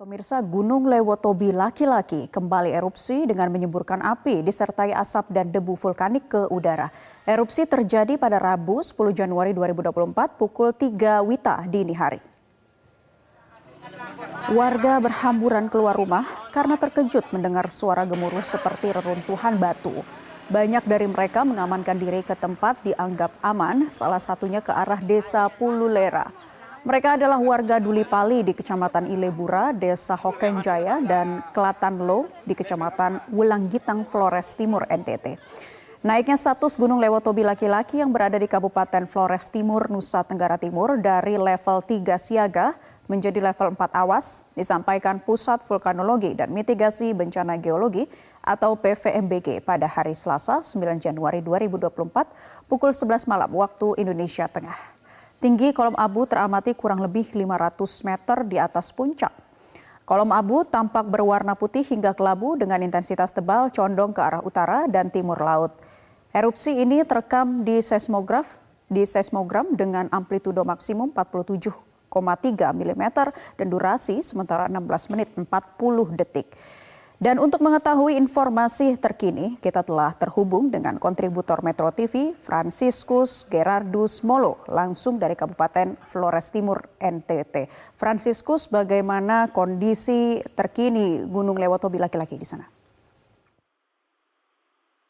Pemirsa Gunung Lewotobi laki-laki kembali erupsi dengan menyemburkan api disertai asap dan debu vulkanik ke udara. Erupsi terjadi pada Rabu 10 Januari 2024 pukul 3 Wita dini hari. Warga berhamburan keluar rumah karena terkejut mendengar suara gemuruh seperti reruntuhan batu. Banyak dari mereka mengamankan diri ke tempat dianggap aman, salah satunya ke arah desa Pululera. Mereka adalah warga Duli Pali di Kecamatan Ilebura, Desa Hokenjaya, dan Kelatan Lo di Kecamatan Wulanggitang, Flores Timur, NTT. Naiknya status Gunung Lewotobi laki-laki yang berada di Kabupaten Flores Timur, Nusa Tenggara Timur dari level 3 siaga menjadi level 4 awas disampaikan Pusat Vulkanologi dan Mitigasi Bencana Geologi atau PVMBG pada hari Selasa 9 Januari 2024 pukul 11 malam waktu Indonesia Tengah. Tinggi kolom abu teramati kurang lebih 500 meter di atas puncak. Kolom abu tampak berwarna putih hingga kelabu dengan intensitas tebal condong ke arah utara dan timur laut. Erupsi ini terekam di seismograf di seismogram dengan amplitudo maksimum 47,3 mm dan durasi sementara 16 menit 40 detik. Dan untuk mengetahui informasi terkini, kita telah terhubung dengan kontributor Metro TV, Franciscus Gerardus Molo, langsung dari Kabupaten Flores Timur, NTT. Franciscus, bagaimana kondisi terkini Gunung Lewotobi laki-laki di sana?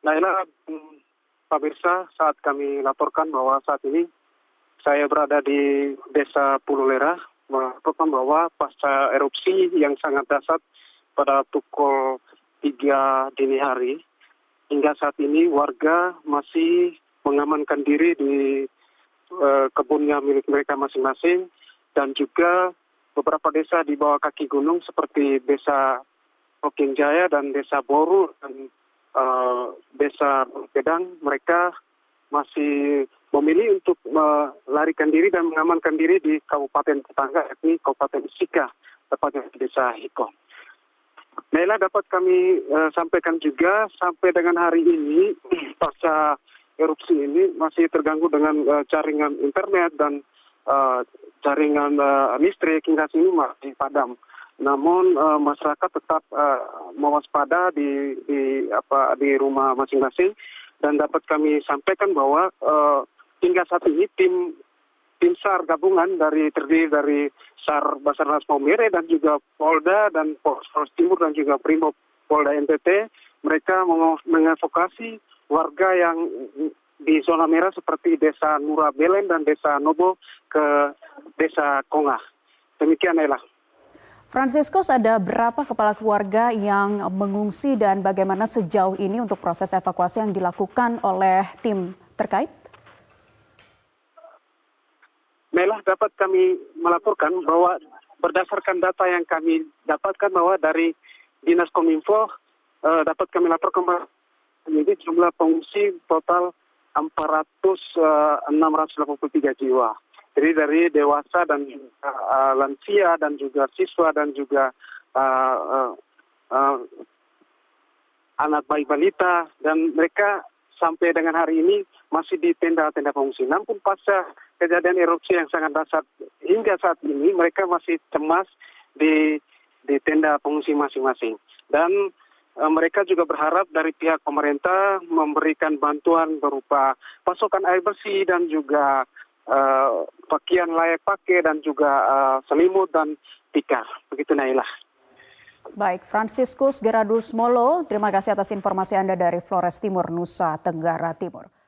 Naila, Pak Birsa, saat kami laporkan bahwa saat ini saya berada di Desa Pululera, melaporkan bahwa pasca erupsi yang sangat dasar pada pukul 3 dini hari. Hingga saat ini warga masih mengamankan diri di uh, kebunnya milik mereka masing-masing dan juga beberapa desa di bawah kaki gunung seperti desa Oking Jaya dan desa Boru dan uh, desa Pedang mereka masih memilih untuk melarikan diri dan mengamankan diri di kabupaten tetangga yakni Kabupaten Sika tepatnya di desa Hikong. Naila dapat kami uh, sampaikan juga sampai dengan hari ini pasca erupsi ini masih terganggu dengan uh, jaringan internet dan uh, jaringan uh, listrik hingga sini masih padam. Namun uh, masyarakat tetap uh, mewaspada di di apa di rumah masing-masing dan dapat kami sampaikan bahwa uh, hingga saat ini tim tim SAR gabungan dari terdiri dari SAR Basarnas Maumere dan juga Polda dan Polres Timur dan juga Primo Polda NTT mereka mengevokasi warga yang di zona merah seperti desa Nura Belen dan desa Nobo ke desa Kongah. Demikian Ella. Franciscus ada berapa kepala keluarga yang mengungsi dan bagaimana sejauh ini untuk proses evakuasi yang dilakukan oleh tim terkait? Melah dapat kami melaporkan bahwa berdasarkan data yang kami dapatkan bahwa dari Dinas Kominfo uh, dapat kami laporkan bahwa ini jumlah pengungsi total 400 uh, 683 jiwa. Jadi dari dewasa dan uh, lansia dan juga siswa dan juga uh, uh, uh, anak bayi balita dan mereka sampai dengan hari ini masih di tenda-tenda pengungsi. Namun pasca kejadian erupsi yang sangat dasar hingga saat ini mereka masih cemas di di tenda pengungsi masing-masing dan e, mereka juga berharap dari pihak pemerintah memberikan bantuan berupa pasokan air bersih dan juga e, pakaian layak pakai dan juga e, selimut dan tikar begitu Nailah. Baik, Franciscus Geradus Molo, terima kasih atas informasi Anda dari Flores Timur, Nusa Tenggara Timur.